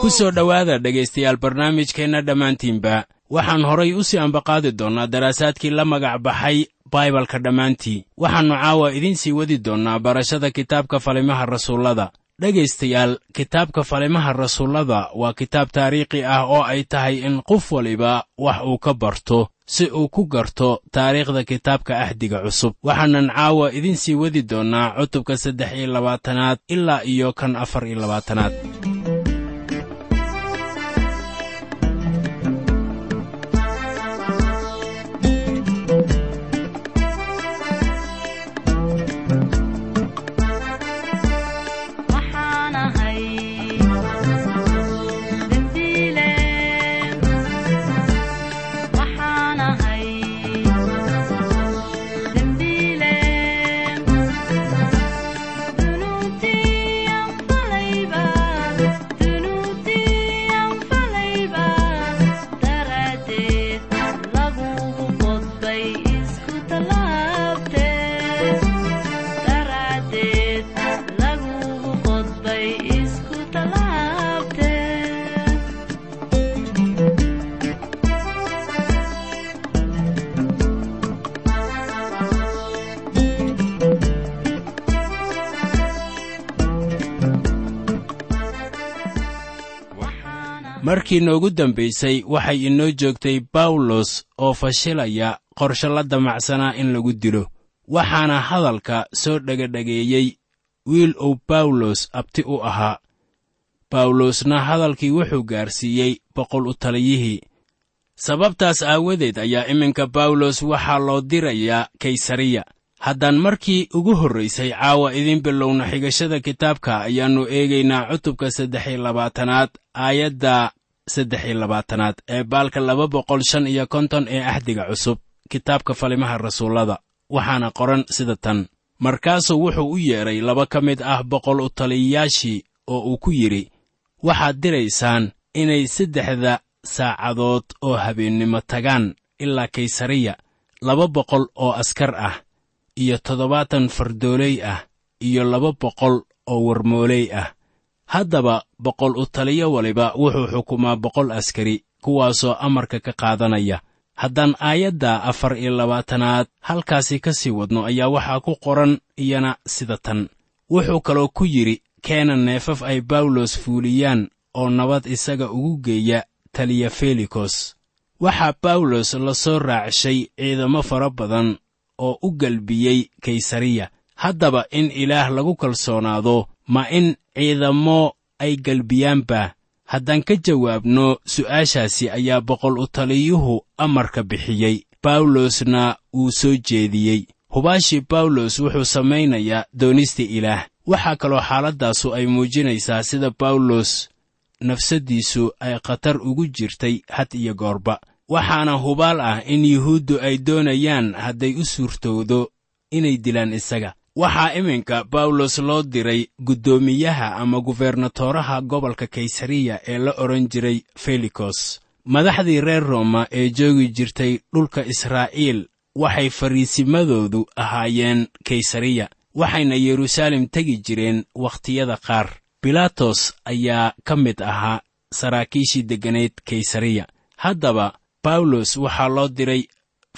ku soo dhowaada dhegaystayaal barnaamijkeenna dhammaantiinba waxaan horay u sii ambaqaadi doonnaa daraasaadkii la magac baxay baibalka dhammaantii. Waxaannu caawa idiin sii wadi doonnaa barashada kitaabka falimaha rasuullada dhegaystayaal kitaabka falimaha rasuullada waa kitaab taariikhi ah oo ay tahay in qof waliba wax uu ka barto si uu ku garto taariikhda kitaabka ahdiga cusub. Waxaanan caawa idiin sii wadi doonnaa cutubka saddex iyo labaatanaad ilaa iyo kan afar iyo labaatanaad markii noogu dambaysay waxay inoo joogtay bawlos oo fashilaya qorshe la damacsanaa in lagu dilo. Waxaana hadalka soo dhegadhegeeyey wiil uu bawlos abti u ahaa. Bawlosna hadalkii wuxuu gaarsiiyey boqol u taliyihii. Sababtaas aawadeed ayaa iminka bawlos waxaa loo dirayaa kaysariya. Haddaan markii ugu horraysay caawa idiin bilowna xigashada kitaabka ayaannu eegaynaa cutubka saddex iyo labaatanaad aayadda saddex iyo labaatanaad ee baalka laba boqol shan iyo konton ee ahdiga cusub kitaabka falimaha rasuullada waxaana qoran sida tan. Markaasuu wuxuu u yeedhay laba ka mid ah boqol u taliyayaashii oo uu ku yidhi waxaad diraysaan inay saddexda saacadood oo habeennimo tagaan ilaa kaysariya laba boqol oo askar ah iyo toddobaatan fardooley ah iyo laba boqol oo warmooley ah haddaba boqol u taliyo waliba wuxuu xukumaa boqol askari kuwaasoo amarka ka qaadanaya. Haddaan aayadda afar iyo labaatanaad halkaasi ka sii wadno ayaa waxaa ku qoran iyana sida tan. Wuxuu kaloo ku yidhi keena neefaf ay bawlos fuuliyaan oo nabad isaga ugu geeya taliya felikos. Waxaa bawlos la soo raacshay ciidamo fara badan oo u galbiyey kaysariya. Haddaba in ilaah lagu kalsoonaado ma in ciidamo ay galbiyaanba haddaan ka jawaabno su'aashaasi ayaa boqol u taliyuhu amarka bixiyey. Bawlosna uu soo jeediyey. Hubaashii bawlos wuxuu samaynayaa doonista ilaah. Waxaa kaloo xaaladdaasu ay muujinaysaa sida bawlos nafsaddiisu ay khatar ugu jirtay had iyo goorba. Waxaana hubaal ah in yuhuuddu ay doonayaan hadday u suurtowdo inay dilaan isaga waxaa iminka bawlos loo diray guddoomiyaha ama gubernatoraha gobolka kaysariya ee la odhan jiray felikos. Madaxdii reer rooma ee joogi jirtay dhulka israa'iil waxay fariisimadoodu ahaayeen kaysariya waxayna yeruusaalem tegi jireen wakhtiyada qaar. Bilaatos ayaa ka mid ahaa saraakiishii degganayd kaysariya. Haddaba bawlos waxaa loo diray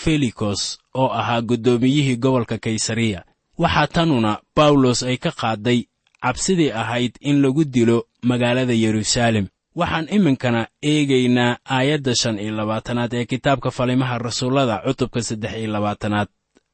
felikos oo ahaa guddoomiyihii gobolka kaysariya waxaa tanuna bawlos ay ka qaadday cabsidii ahayd in lagu dilo magaalada yeruusaalem waxaan iminkana eegaynaa aayadda shan iyo labaatanaad ee kitaabka falimaha rasuullada cutubka saddex iyo labaatanaad.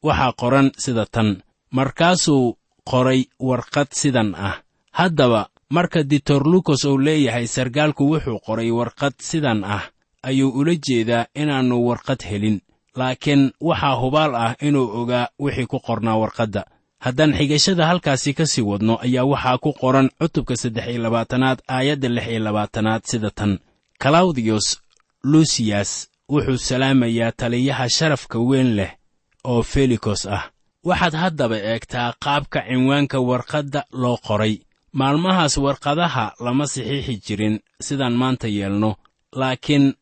Waxaa qoran sida tan markaasuu qoray warqad sidan ah. Haddaba marka ditorlukos uu leeyahay sarkaalku wuxuu qoray warqad sidan ah ayuu ula jeedaa inaannu warqad helin. Laakiin waxaa hubaal ah inuu ogaa wixii ku qornaa warqadda haddaan xigashada halkaasi ka sii wadno ayaa waxaa ku qoran cutubka saddex iyo labaatanaad aayadda lix iyo labaatanaad sida tan. Kalawdiyos lusiyas wuxuu salaamayaa taliyaha sharafka weyn leh oo felikos ah. Waxaad haddaba eegtaa qaabka cinwaanka warqadda loo qoray. Maalmahaas warqadaha lama saxiixi jirin sidaan maanta yeelno laakiin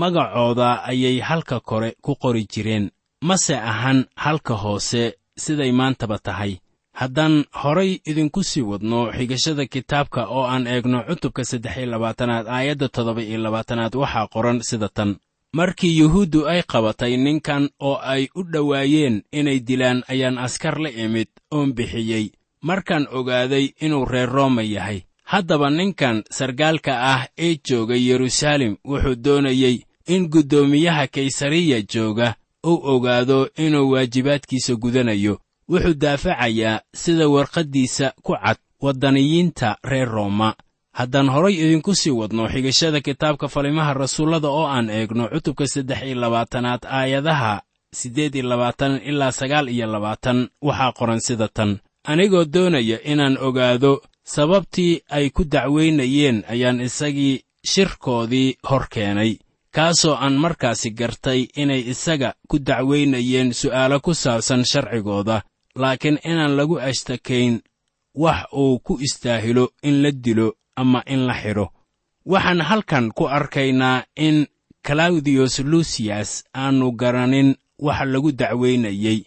magacooda ayay halka kore ku qori jireen. Mase ahan halka hoose siday maantaba tahay. Haddaan horay idinku sii wadno xigashada kitaabka oo aan eegno cutubka saddex iyo labaatanaad aayadda toddoba iyo labaatanaad waxaa qoran sida tan. Markii yuhuuddu ay qabatay ninkan oo ay u dhowaayeen inay dilaan ayaan askar la imid oon bixiyey. Markaan ogaaday inuu reer rooma yahay. Haddaba ninkan sargaalka ah ee jooga yeruusaalem wuxuu doonayey in guddoomiyaha kaysariya jooga uu ogaado inuu waajibaadkiisa gudanayo. Wuxuu daafacayaa sida warqaddiisa ku cad waddaniyiinta reer rooma. Haddaan horay idinku sii wadno xigashada kitaabka falimaha rasuullada oo aan eegno cutubka saddex iyo labaatanaad aayadaha siddeed iyo labaatan ilaa sagaal iyo labaatan waxaa qoran sida tan. Anigoo doonaya inaan ogaado sababtii ay ku dacwaynayeen ayaan isagii shirkoodii hor keenay kaasoo aan markaasi gartay inay isaga ku dacwaynayeen su'aalo ku saabsan sharcigooda laakiin inaan lagu ashtakayn wax uu ku istaahilo in la dilo ama in la xidho. Waxaan halkan ku arkaynaa in kalawdiyos lusiyas aanu garanin wax lagu dacwaynayey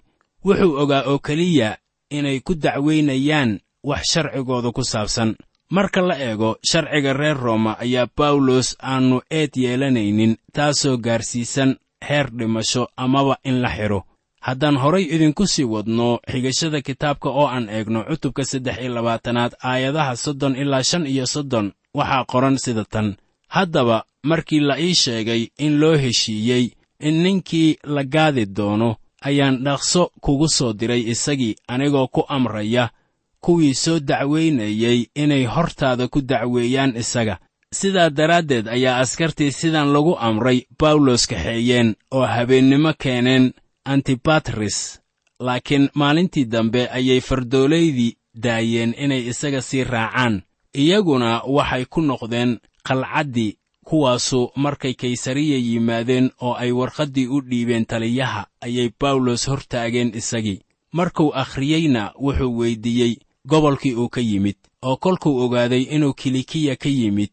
wuxuu ogaa oo keliya inay ku dacwaynayaan wax sharcigooda ku saabsan marka la eego sharciga reer rooma ayaa bawlos aannu eed yeelanaynin taasoo gaarsiisan heer dhimasho amaba in la xidho haddaan horay idinku sii wadno xigashada kitaabka oo aan eegno cutubka saddex iyo labaatanaad aayadaha soddon ilaa shan iyo soddon waxaa qoran sida tan. Haddaba markii la ii sheegay in loo heshiiyey in ninkii la gaadi doono ayaan dhaqso kugu soo diray isagii anigoo ku amraya kuwii soo dacwaynayey inay hortaada ku dacweeyaan isaga. Sidaa daraaddeed ayaa askartii sidan lagu amray bawlos kaxeeyeen oo habeennimo keeneen antibatris laakiin maalintii dambe ayay fardoolaydii daayeen inay isaga sii raacaan. Iyaguna waxay ku noqdeen qalcaddii kuwaasu markay kaysariya yimaadeen oo ay warqaddii u dhiibeen taliyaha ayay bawlos hor taageen isagii. Markuu akhriyeyna wuxuu weyddiiyey gobolkii uu ka yimid oo kolkuu ogaaday inuu kilikiya ka yimid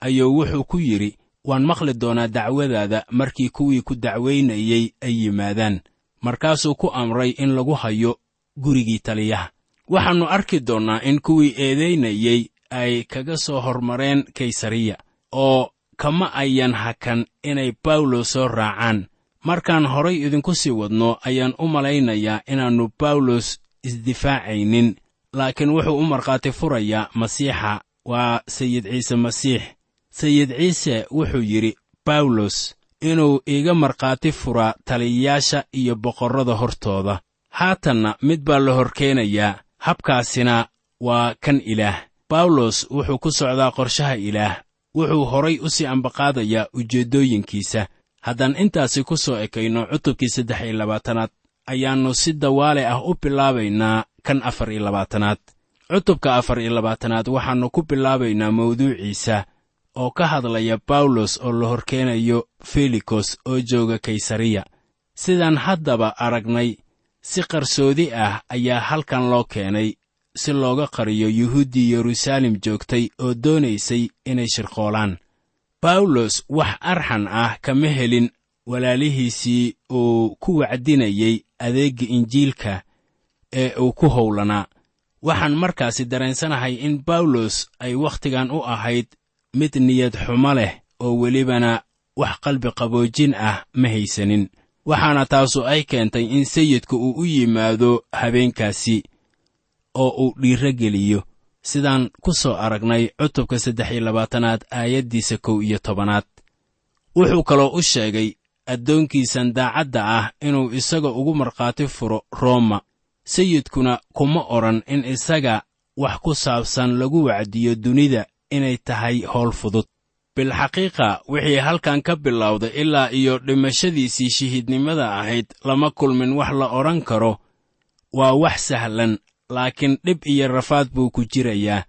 ayuu wuxuu ku yidhi waan maqli doonaa dacwadaada markii kuwii ku dacwaynayey ay yimaadaan. Markaasuu ku amray in lagu hayo gurigii taliyaha. Waxaannu arki doonnaa in kuwii eedaynayey ay kaga soo hormareen kaysariya oo kama ayan hakan inay bawlos soo raacaan. Markaan horay idinku sii wadno ayaan u malaynayaa inaannu bawlos isdifaacaynin laakiin wuxuu u markhaati furayaa masiixa. Waa sayid ciise masiix. Sayid ciise wuxuu yidhi bawlos inuu iiga markhaati furaa taliyayaasha iyo boqorrada hortooda. Haatanna mid baa la hor keenayaa habkaasina waa kan ilaah. Bawlos wuxuu ku socdaa qorshaha ilaah. Wuxuu horay u sii ambaqaadayaa ujeeddooyinkiisa. Haddaan intaasi ku soo ekayno cutubkii saddex iyo labaatanaad ayaannu si dawaale ah u bilaabaynaa kan afar iyo labaatanaad. Cutubka afar iyo labaatanaad waxaannu ku bilaabaynaa mawduuciisa oo ka hadlaya bawlos oo la horkeenayo felikos oo jooga kaysariya. Sidaan haddaba aragnay si qarsoodi ah ayaa halkan loo keenay si looga qariyo yuhuuddii yeruusaalem joogtay oo doonaysay inay shirqoolaan. Bawlos wax arxan ah kama helin walaalihiisii uu ku wacdinayey adeegga injiilka ee uu ku howlanaa. Waxaan markaasi dareensanahay in bawlos ay wakhtigan u ahayd mid niyad xumo leh oo welibana wax qalbi qaboojin ah ma haysanin. Waxaana taasu ay keentay in sayidku uu u yimaado habeenkaasi oo uu dhiirro geliyo sidaan ku soo aragnay cutubka saddex iyo labaatanaad aayaddiisa kow iyo tobanaad. Wuxuu kaloo u sheegay addoonkiisan daacadda ah inuu isaga ugu markhaati furo rooma sayidkuna kuma odhan in isaga wax ku saabsan lagu wacdiyo dunida inay tahay howl fudud. Bilxaqiiqa wixii halkan ka bilowday ilaa iyo dhimashadiisii shahiidnimada ahayd lama kulmin wax la odhan karo waa wax sahlan laakiin dhib iyo rafaad buu ku jirayaa.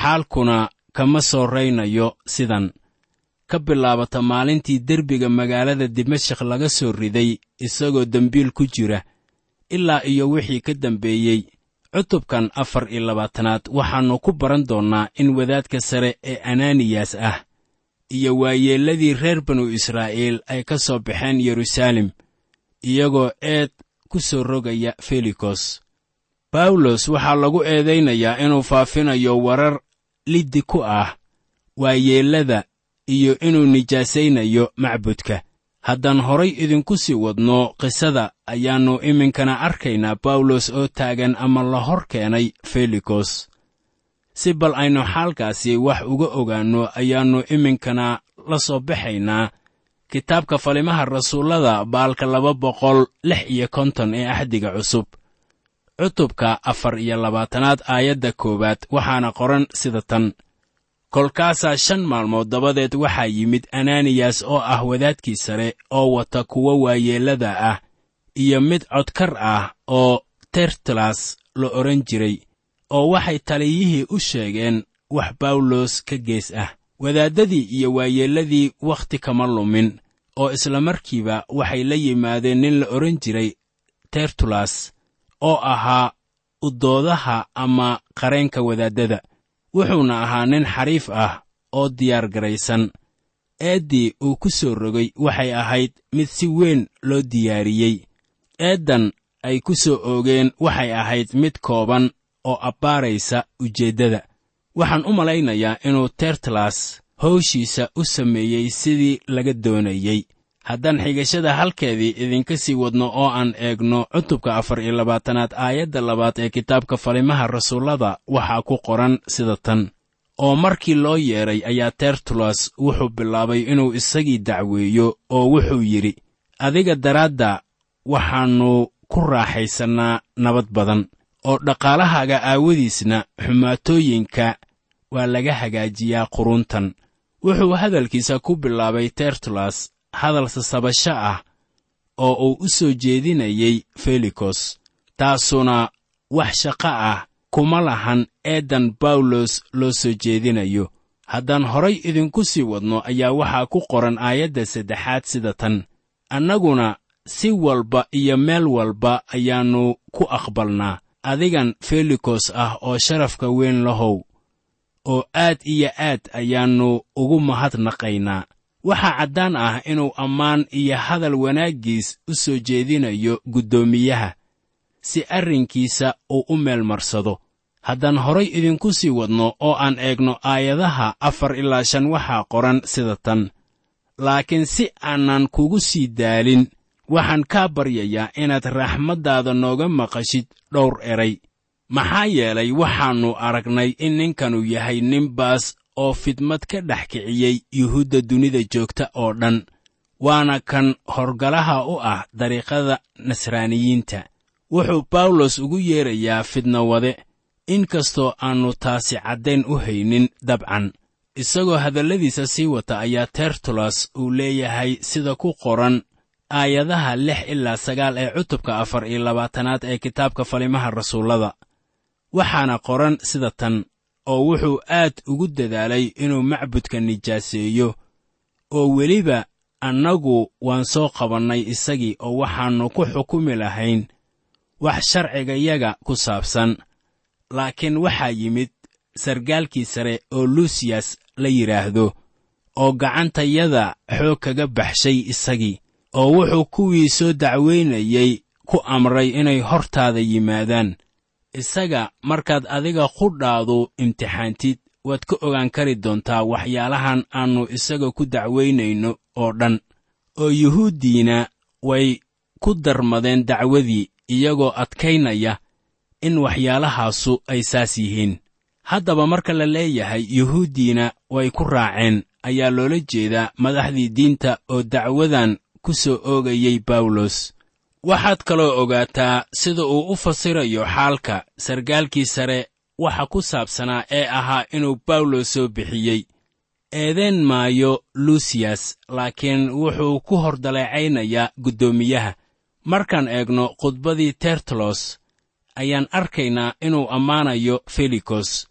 Xaalkuna kama soo raynayo sidan. Ka bilaabata maalintii derbiga magaalada dimashik laga soo riday isagoo dembiil ku jira ilaa iyo wixii ka dambeeyey. Cutubkan afar iyo labaatanaad waxaannu ku baran doonnaa in wadaadka sare ee ananiyas ah iyo waayeelladii reer banu israa'iil ay ka soo baxeen yeruusaalem iyagoo eed ku soo rogaya felikos. Bawlos waxaa lagu eedaynayaa inuu faafinayo warar liddi ku ah waayeellada iyo inuu nijaasaynayo macbudka haddaan horay idinku sii wadno qisada ayaannu iminkana arkaynaa bawlos oo taagan ama la hor keenay felikos. Si bal aynu xaalkaasi wax uga ogaanno ayaannu iminkana la soo baxaynaa. Kitaabka falimaha rasuullada baalka laba boqol lix iyo konton ee axdiga cusub. Cutubka afar iyo labaatanaad aayadda koowaad waxaana qoran sida tan kolkaasaa shan maalmood dabadeed waxaa yimid ananiyas oo ah wadaadkii sare oo wata kuwo waayeellada ah iyo mid codkar ah oo tertulas la odhan jiray oo waxay taliyihii u sheegeen wax bawlos ka gees ah. Wadaaddadii iyo waayeelladii wakhti kama lumin oo isla markiiba waxay la yimaadeen nin la odhan jiray tertulas oo ahaa udoodaha ama qareenka wadaaddada wuxuuna ahaa nin xariif ah oo diyaar garaysan. Eeddii uu ku soo rogay waxay ahayd mid si weyn loo diyaariyey. Eeddan ay ku soo oogeen waxay ahayd mid kooban oo abbaaraysa ujeeddada. Waxaan u malaynayaa inuu tertulas hawshiisa u sameeyey sidii laga doonayey haddaan xigashada halkeedii idinka sii wadno oo aan eegno cutubka afar iyo labaatanaad aayadda labaad ee kitaabka falimaha rasuullada waxaa ku qoran sida tan. Oo markii loo yeedhay ayaa tertulas wuxuu bilaabay inuu isagii dacweeyo oo wuxuu yidhi adiga daraadda waxaannu ku raaxaysannaa nabad badan oo dhaqaalahaaga aawadiisna xumaatooyinka waa laga hagaajiyaa quruntan wuxuu hadalkiisa ku bilaabay tertulas hadal sasabasho ah oo uu u soo jeedinayey felikos taasuna wax shaqo ah kuma lahan eeddan bawlos loo soo jeedinayo. Haddaan horay idinku sii wadno ayaa waxaa ku qoran aayadda saddexaad sida tan. Annaguna si walba iyo meel walba ayaannu ku aqbalnaa. Adigan felikos ah oo sharafka weyn lahow oo aad iyo aad ayaannu ugu mahadnaqaynaa waxaa caddaan ah inuu ammaan iyo hadal wanaaggiis u soo jeedinayo guddoomiyaha si arrinkiisa uu u meel marsado haddaan horay idinku sii wadno oo aan eegno aayadaha afar ilaa shan waxaa qoran sida tan laakiin si aanan kugu sii daalin waxaan kaa baryayaa inaad raxmaddaada nooga maqashid dhowr eray. Maxaa yeelay waxaannu aragnay in ninkanu yahay nin baas oo fidmad ka dhex kiciyey yuhuudda dunida joogta oo dhan waana kan horgalaha u ah dariiqada nasraaniyiinta. Wuxuu bawlos ugu yeedrayaa fidnawade in kastoo aannu taasi caddayn u haynin dabcan. Isagoo hadalladiisa sii wata ayaa tertulas uu leeyahay sida ku qoran aayadaha lix ilaa sagaal ee cutubka afar iyo labaatanaad ee kitaabka falimaha rasuullada. Waxaana qoran sida tan oo wuxuu aad ugu dadaalay inuu macbudka nijaaseeyo oo weliba annagu waan soo qabannay isagii oo waxaannu ku xukumi lahayn wax sharcigayaga ku saabsan. Laakiin waxaa yimid sargaalkii sare oo luusiyas la yidhaahdo oo gacantayada xoog kaga baxshay isagii oo wuxuu kuwii soo dacwaynayey ku amray inay hortaada yimaadaan isaga markaad adiga qudhaadu imtixaantid waad ka ogaan kari doontaa waxyaalahan aannu isaga ku dacwaynayno oo dhan. Oo yuhuuddiina way ku darmadeen dacwadii iyagoo adkaynaya in waxyaalahaasu ay saas yihiin. Haddaba marka la leeyahay yuhuuddiina way ku raaceen ayaa loola jeedaa madaxdii diinta oo dacwadan ku soo oogayey bawlos waxaad kaloo ogaataa sida uu u fasirayo xaalka. Sargaalkii sare waxa ku saabsanaa ee ahaa inuu bawlos soo bixiyey. Eedeen maayo luusiyas laakiin wuxuu ku hor daleecaynayaa guddoomiyaha. Markaan eegno khudbadii tertulos ayaan arkaynaa inuu ammaanayo felikos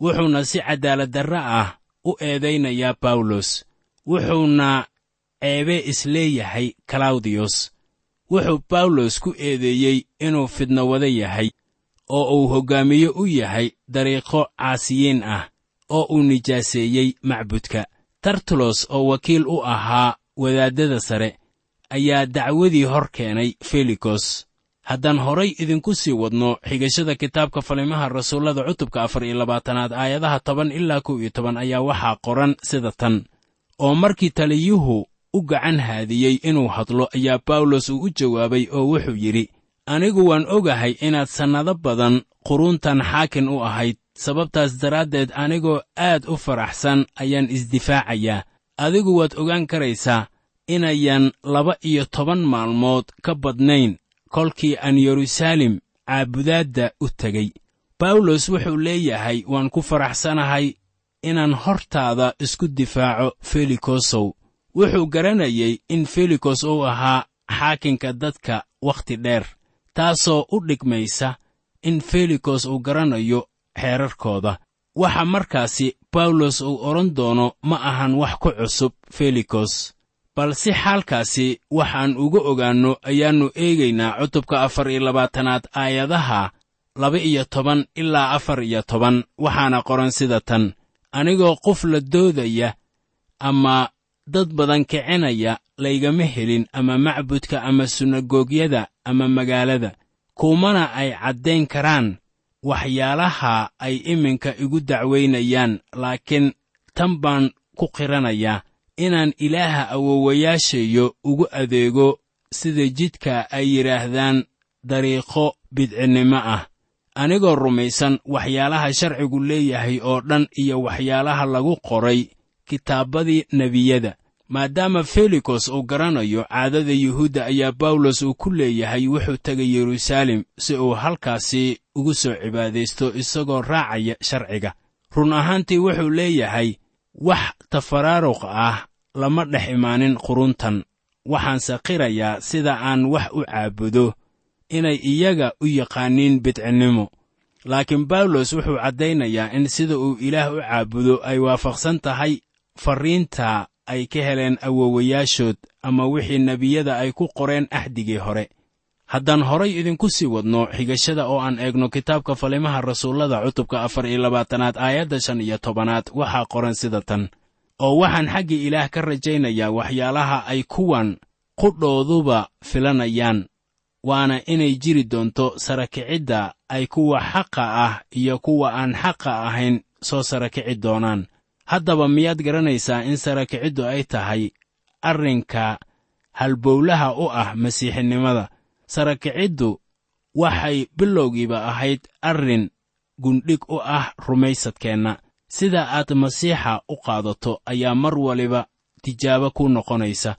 wuxuuna si cadaaladdarre ah u eedaynayaa bawlos wuxuuna ceebe is leeyahay kalawdiyos wuxuu bawlos ku eedeeyey inuu fidno wada yahay oo uu hoggaamiye u yahay dariiqo caasiyiin ah oo uu nijaaseeyey macbudka. Tartulos oo wakiil u ahaa wadaaddada sare ayaa dacwadii hor keenay felikos. Haddaan horay idinku sii wadno xigashada kitaabka falimaha rasuullada cutubka afar iyo labaatanaad aayadaha toban ilaa kow iyo toban ayaa waxaa qoran sida tan. Oo markii taliyuhu u gacan haadiyey inuu hadlo ayaa bawlos uu u jawaabay oo wuxuu yidhi anigu waan ogahay inaad sannado badan quruuntan xaakin u ahayd sababtaas daraaddeed anigoo aad u faraxsan ayaan isdifaacayaa. Adigu waad ogaan karaysaa inayan laba iyo toban maalmood ka badnayn kolkii aan yeruusaalem caabudaadda u tegey bawlos wuxuu leeyahay waan ku faraxsanahay inaan hortaada isku difaaco felikosow wuxuu garanayay in felikos uu ahaa xaakinka dadka wakhti dheer taasoo u dhigmaysa in felikos uu garanayo xeerarkooda. Waxa markaasi bawlos uu odhan doono ma ahan wax ku cusub felikos balse xaalkaasi waxaan uga ogaanno ayaannu eegaynaa cutubka afar iyo labaatanaad aayadaha laba iyo toban ilaa afar iyo toban waxaana qoran sida tan anigoo qof la doodaya ama dad badan kicinaya laygama helin ama macbudka ama sunagoogyada ama magaalada. Kuumana ay caddayn karaan. Waxyaalaha ay iminka igu dacwaynayaan laakiin tan baan ku qiranayaa inaan ilaaha awowayaashayo ugu adeego sida jidka ay yidhaahdaan dariiqo bidcinnimo ah. Anigoo rumaysan waxyaalaha sharcigu leeyahay oo dhan iyo waxyaalaha lagu qoray kitaabbadii nebiyada maadaama felikos uu garanayo caadada yuhuudda ayaa bawlos uu ku leeyahay wuxuu tegay yeruusaalem si uu halkaasi ugu soo cibaadaysto isagoo raacaya sharciga. Run ahaantii wuxuu leeyahay wax tafaraaruq ah lama dhex imaanin quruntan. Waxaanse qirayaa sida aan wax u caabudo inay iyaga u yaqaaniin bidcinnimo. Laakiin bawlos wuxuu caddaynayaa in sida uu ilaah u caabudo ay waafaqsan tahay farriinta ay ka heleen awowayaashood ama wixii nebiyada ay ku qoreen axdigii hore. Haddaan horay idinku sii wadno xigashada oo aan eegno kitaabka falimaha rasuullada cutubka afar iyo labaatanaad aayadda shan iyo tobanaad waxaa qoran sida tan. Oo waxaan xagga ilaah ka rajaynayaa waxyaalaha ay kuwan qudhooduba filanayaan waana inay jiri doonto sarakicidda ay kuwa xaqa ah iyo kuwa aan xaqa ahayn soo sarakici doonaan haddaba miyaad garanaysaa in sarakiciddu ay tahay arrinka halbowlaha u ah masiixinimada. Sarakiciddu waxay bilowgiiba ahayd arrin gundhig u ah rumaysadkeenna. Sida aad masiixa u qaadato ayaa mar waliba tijaabo ku noqonaysa.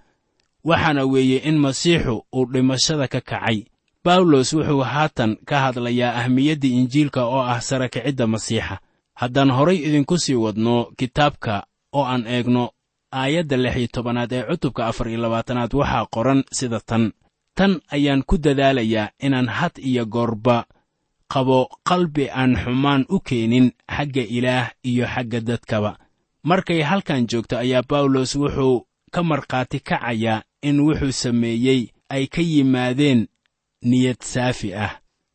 Waxaana weeye in masiixu uu dhimashada ka kacay. Bawlos wuxuu haatan ka hadlayaa ahmiyadda injiilka oo ah sarakicidda masiixa haddaan horay idinku sii wadno kitaabka oo aan eegno aayadda lix iyo tobanaad ee cutubka afar iyo labaatanaad waxaa qoran sida tan. Tan ayaan ku dadaalayaa inaan had iyo goorba qabo qalbi aan xumaan u keenin xagga ilaah iyo xagga dadkaba. Markay halkan joogto ayaa bawlos wuxuu ka markhaati kacayaa in wuxuu sameeyey ay ka yimaadeen niyad saafi ah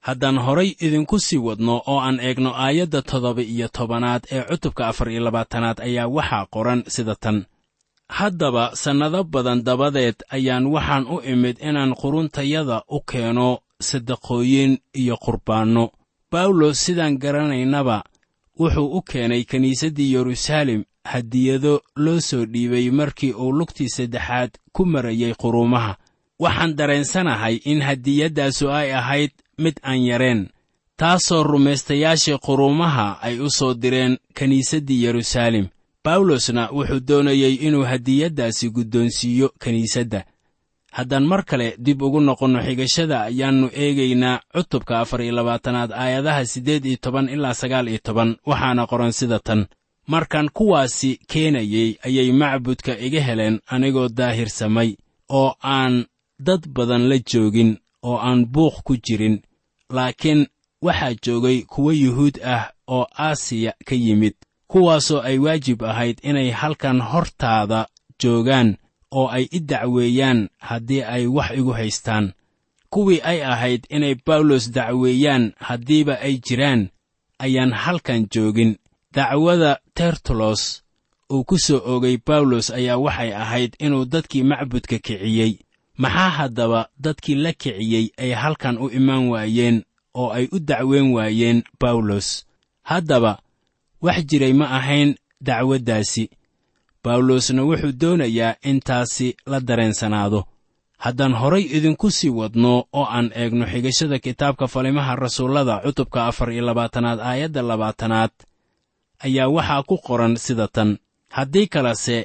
haddaan horay idinku sii wadno oo aan eegno aayadda toddoba iyo tobanaad ee cutubka afar iyo labaatanaad ayaa waxaa qoran sida tan. Haddaba sannado badan dabadeed ayaan waxaan u imid inaan quruntayada u keeno sadaqooyin iyo qurbaanno. Bawlos sidaan garanaynaba wuxuu u keenay kiniisaddii yeruusaalem hadiyado loo soo dhiibay markii uu lugtii saddexaad ku marayey quruumaha waxaan dareensanahay in hadiyaddaasu ay ahayd mid aan yareen taasoo rumaystayaashii quruumaha ay u soo direen kiniisaddii yeruusaalem bawlosna wuxuu doonayey inuu hadiyaddaasi guddoonsiiyo kiniisadda. Haddaan mar kale dib ugu noqonno xigashada ayaannu eegaynaa cutubka afar iyo labaatanaad aayadaha siddeed iyo toban ilaa sagaal iyo toban waxaana qoran sida tan. Markaan kuwaasi keenayey ayay macbudka iga heleen anigoo daahirsamay oo aan dad badan la joogin oo aan buuq ku jirin laakiin waxaa joogay kuwo yuhuud ah oo aasiya ka yimid kuwaasoo ay waajib ahayd inay halkan hortaada joogaan oo ay i dacweeyaan haddii ay wax igu haystaan. Kuwii ay ahayd inay bawlos dacweeyaan haddiiba ay jiraan ayaan halkan joogin. Dacwada tertulos uu ku soo oogay bawlos ayaa waxay ahayd inuu dadkii macbudka kiciyey maxaa haddaba dadkii la kiciyey ay halkan u imaan waayeen oo ay u dacweyn waayeen bawlos haddaba wax jiray ma ahayn dacwaddaasi. Bawlosna wuxuu doonayaa in taasi la dareensanaado. Haddaan horay idinku sii wadno oo aan eegno xigashada kitaabka falimaha rasuullada cutubka afar iyo labaatanaad aayadda labaatanaad ayaa waxaa ku qoran sida tan. Haddii kalese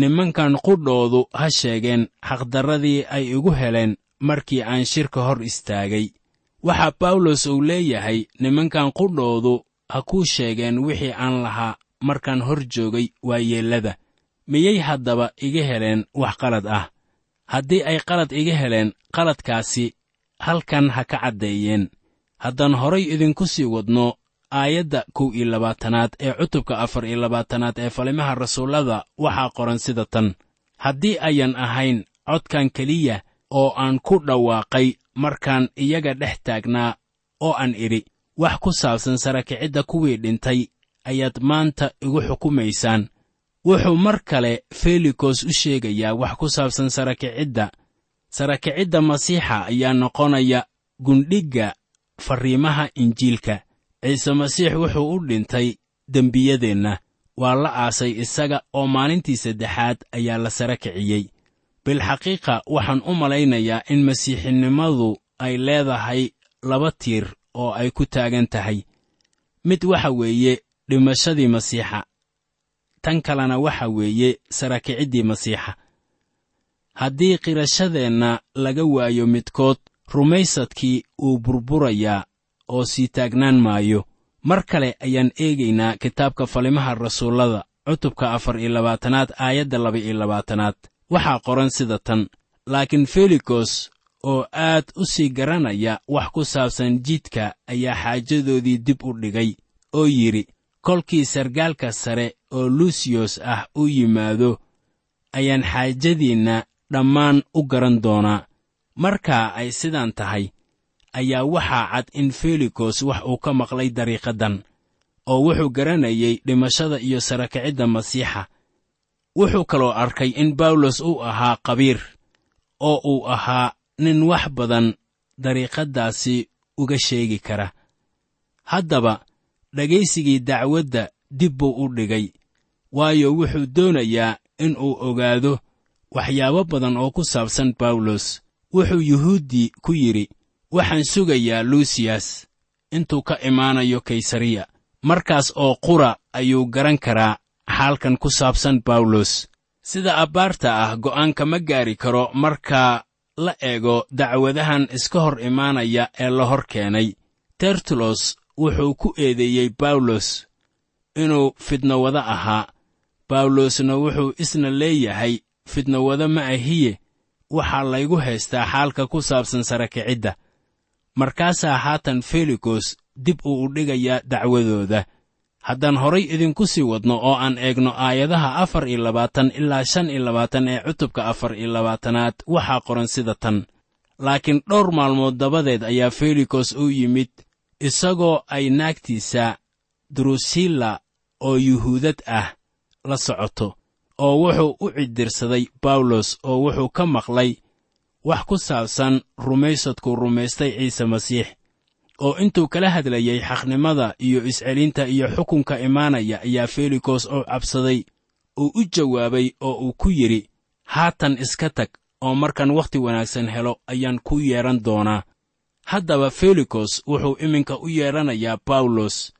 nimankan qudhoodu ha sheegeen xaqdarradii ay igu heleen markii aan shirka hor istaagay. Waxaa bawlos uu leeyahay nimankan qudhoodu ha kuu sheegeen wixii aan lahaa markaan hor joogay waayeellada. Miyay haddaba iga heleen wax qalad ah? Haddii ay qalad iga heleen qaladkaasi halkan ha ka caddeeyeen. Haddaan horay idinku sii wadno aayadda kow iyo labaatanaad ee cutubka afar iyo labaatanaad ee falimaha rasuullada waxaa qoran sida tan. Haddii ayan ahayn codkan keliya oo aan ku dhawaaqay markaan iyaga dhex taagnaa oo aan idhi wax ku saabsan sarakicidda kuwii dhintay ayaad maanta igu xukumaysaan. Wuxuu mar kale felikos u sheegayaa wax ku saabsan sarakicidda sarakicidda masiixa ayaa noqonaya gundhigga farriimaha injiilka ciise masiix wuxuu u dhintay dembiyadeenna. Waa la aasay isaga oo maalintii saddexaad ayaa la sara kiciyey. Bilxaqiiqa waxaan u malaynayaa in masiixinimadu ay leedahay laba tiir oo ay ku taagan tahay. Mid waxa weeye dhimashadii masiixa. Tan kalena waxa weeye sarakiciddii masiixa. Haddii qirashadeenna laga waayo midkood rumaysadkii wuu burburayaa oo sii taagnaan maayo. Mar kale ayaan eegaynaa kitaabka falimaha rasuullada cutubka afar iyo labaatanaad aayadda laba iyo labaatanaad. Waxaa qoran sida tan laakiin felikos oo aad u sii garanaya wax ku saabsan jidka ayaa xaajadoodii dib u dhigay oo yidhi kolkii sargaalka sare oo luusiyos ah u yimaado ayaan xaajadiinna dhammaan u garan doonaa markaa ay sidaan tahay ayaa waxaa cad in felikos wax uu ka maqlay dariiqaddan oo wuxuu garanayay dhimashada iyo sarakicidda masiixa. Wuxuu kaloo arkay in bawlos uu ahaa qabiir oo uu ahaa nin wax badan dariiqaddaasi uga sheegi kara. Haddaba dhegaysigii dacwadda dib buu u dhigay waayo wuxuu doonayaa in uu ogaado waxyaabo badan oo ku saabsan bawlos wuxuu yuhuuddii ku yidhi waxaan sugayaa luusiyas intuu ka imaanayo kaysariya. Markaas oo qura ayuu garan karaa xaalkan ku saabsan bawlos sida abbaarta ah go'aanka ma gaari karo marka la eego dacwadahan iska hor imaanaya ee la hor keenay. Tertulos wuxuu ku eedeeyey bawlos inuu fidnowado ahaa. Bawlosna wuxuu isna leeyahay fidnowado ma ahiye waxaa laygu haystaa xaalka ku saabsan sarakicidda markaasaa haatan felikos dib uu u dhigayaa dacwadooda. Haddaan horay idinku sii wadno oo aan eegno aayadaha afar iyo labaatan ilaa shan iyo labaatan ee cutubka afar iyo labaatanaad waxaa qoran sida tan. Laakiin dhowr maalmood dabadeed ayaa felikos u yimid isagoo ay naagtiisa drusilla oo yuhuudad ah la socoto oo wuxuu u cidirsaday bawlos oo wuxuu ka maqlay wax ku saabsan rumaysadkuu rumaystay ciise masiix oo intuu kala hadlayay xaqnimada iyo iscelinta iyo xukunka imaanaya ayaa felikos oo cabsaday uu u jawaabay oo uu ku yidhi haatan iska tag oo markaan wakhti wanaagsan helo ayaan ku yeedhan doonaa. Haddaba felikos wuxuu iminka u yeedhanayaa bawlos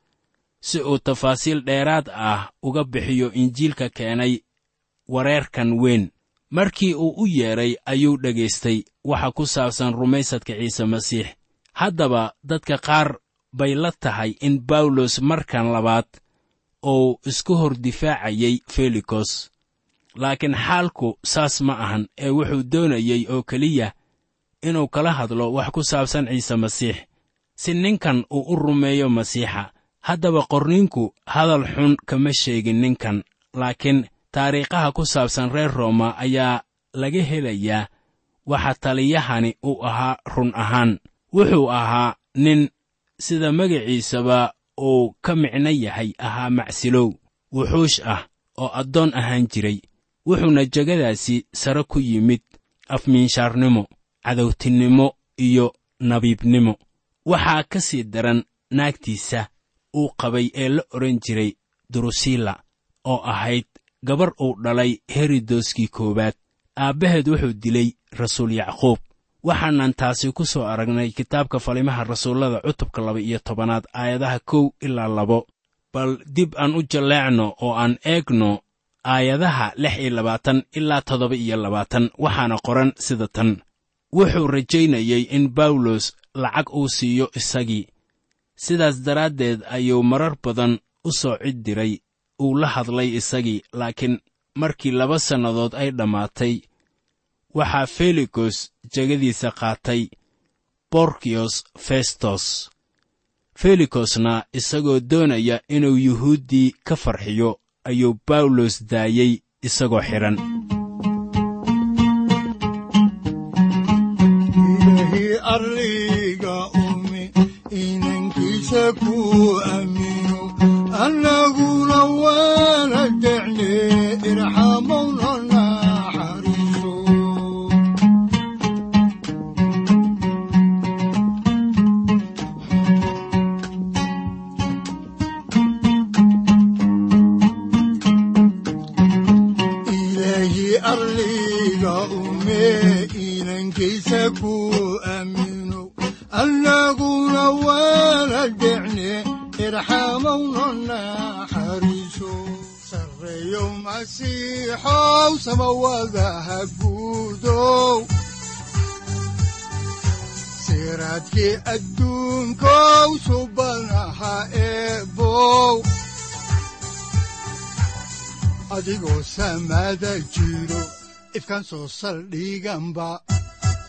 si uu tafaasiil dheeraad ah uga bixiyo injiilka keenay wareerkan weyn markii uu u yeedhay ayuu dhegaystay waxa ku saabsan rumaysadka ciise masiix. Haddaba dadka qaar bay la tahay in bawlos markan labaad uu isku hor difaacayay felikos. Laakiin xaalku saas ma ahan ee wuxuu doonayey oo keliya inuu kala hadlo wax ku saabsan ciise masiix. Si ninkan uu u rumeeyo masiixa haddaba qorniinku hadal xun kama sheegin ninkan. Laakiin taariikhaha ku saabsan reer rooma ayaa laga helayaa waxa taliyahani uu ahaa run ahaan. Wuxuu ahaa nin sida magaciisaba uu ka micno yahay ahaa macsilow wuxuush ah oo addoon ahaan jiray wuxuuna jegadaasi sare ku yimid afmiinshaarnimo cadowtinnimo iyo nabiibnimo. Waxaa ka sii daran naagtiisa uu qabay ee la odhan jiray durusilla oo ahayd gabar uu dhalay herodoskii koowaad. Aabbaheed wuxuu dilay rasuul yacquub. Waxaanan taasi ku soo aragnay kitaabka falimaha rasuullada cutubka laba iyo tobanaad aayadaha kow ilaa labo. Bal dib aan u jalleecno oo aan eegno aayadaha lix iyo labaatan ilaa toddoba iyo labaatan waxaana qoran sida tan. Wuxuu rajaynayey in bawlos lacag uu siiyo isagii. Sidaas daraaddeed ayuu marar badan u soo cid diray uu la hadlay isagii laakiin markii laba sannadood ay dhammaatay waxaa felikos jegadiisa qaatay borkiyos festos. Felikosna isagoo doonaya inuu yuhuuddii ka farxiyo ayuu bawlos daayey isagoo xidhan inankiisa ku aamino annaguna waana decne irxamowna naxariiso sarreeyo masiixow samawadaha guudow siraadkii adduunkow subanaha eebow adigoo samada jiro ifkan soo saldhiganba